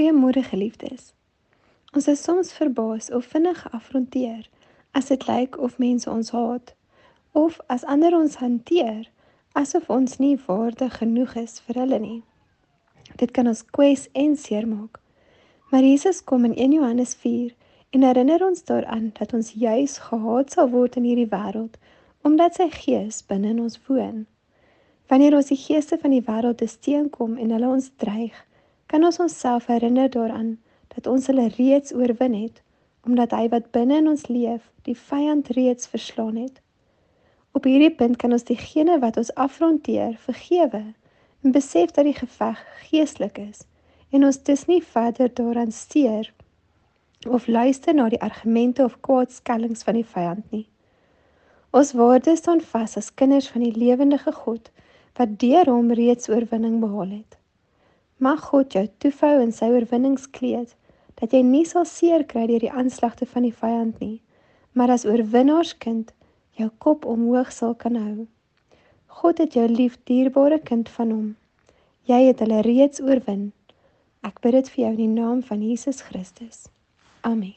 Goeiemôre geliefdes. Ons is soms verbaas of vinnig geafronteer as dit lyk of mense ons haat of as ander ons hanteer asof ons nie waardig genoeg is vir hulle nie. Dit kan ons kwes en seermaak. Maar Jesus kom in 1 Johannes 4 en herinner ons daaraan dat ons juis gehaat sal word in hierdie wêreld omdat sy gees binne in ons woon. Wanneer ons die geeste van die wêreld te steen kom en hulle ons dreig, kan ons onsself herinner daaraan dat ons hulle reeds oorwin het, omdat hy wat binne in ons leef, die vyand reeds verslaan het. Op hierdie punt kan ons diegene wat ons afronteer, vergewe en besef dat die geveg geestelik is en ons dus nie verder daaraan steur of luister na die argumente of kwaadskellings van die vyand nie. Ons waarde staan vas as kinders van die lewendige God wat deur hom reeds oorwinning behaal het. Mag God jou toefou in sy oorwinningskleed, dat jy nie sal seer kry deur die aanslagte van die vyand nie, maar as oorwinnaarskind jou kop omhoog sal kan hou. God het jou lief, dierbare kind van hom. Jy het hulle reeds oorwin. Ek bid dit vir jou in die naam van Jesus Christus. Amen.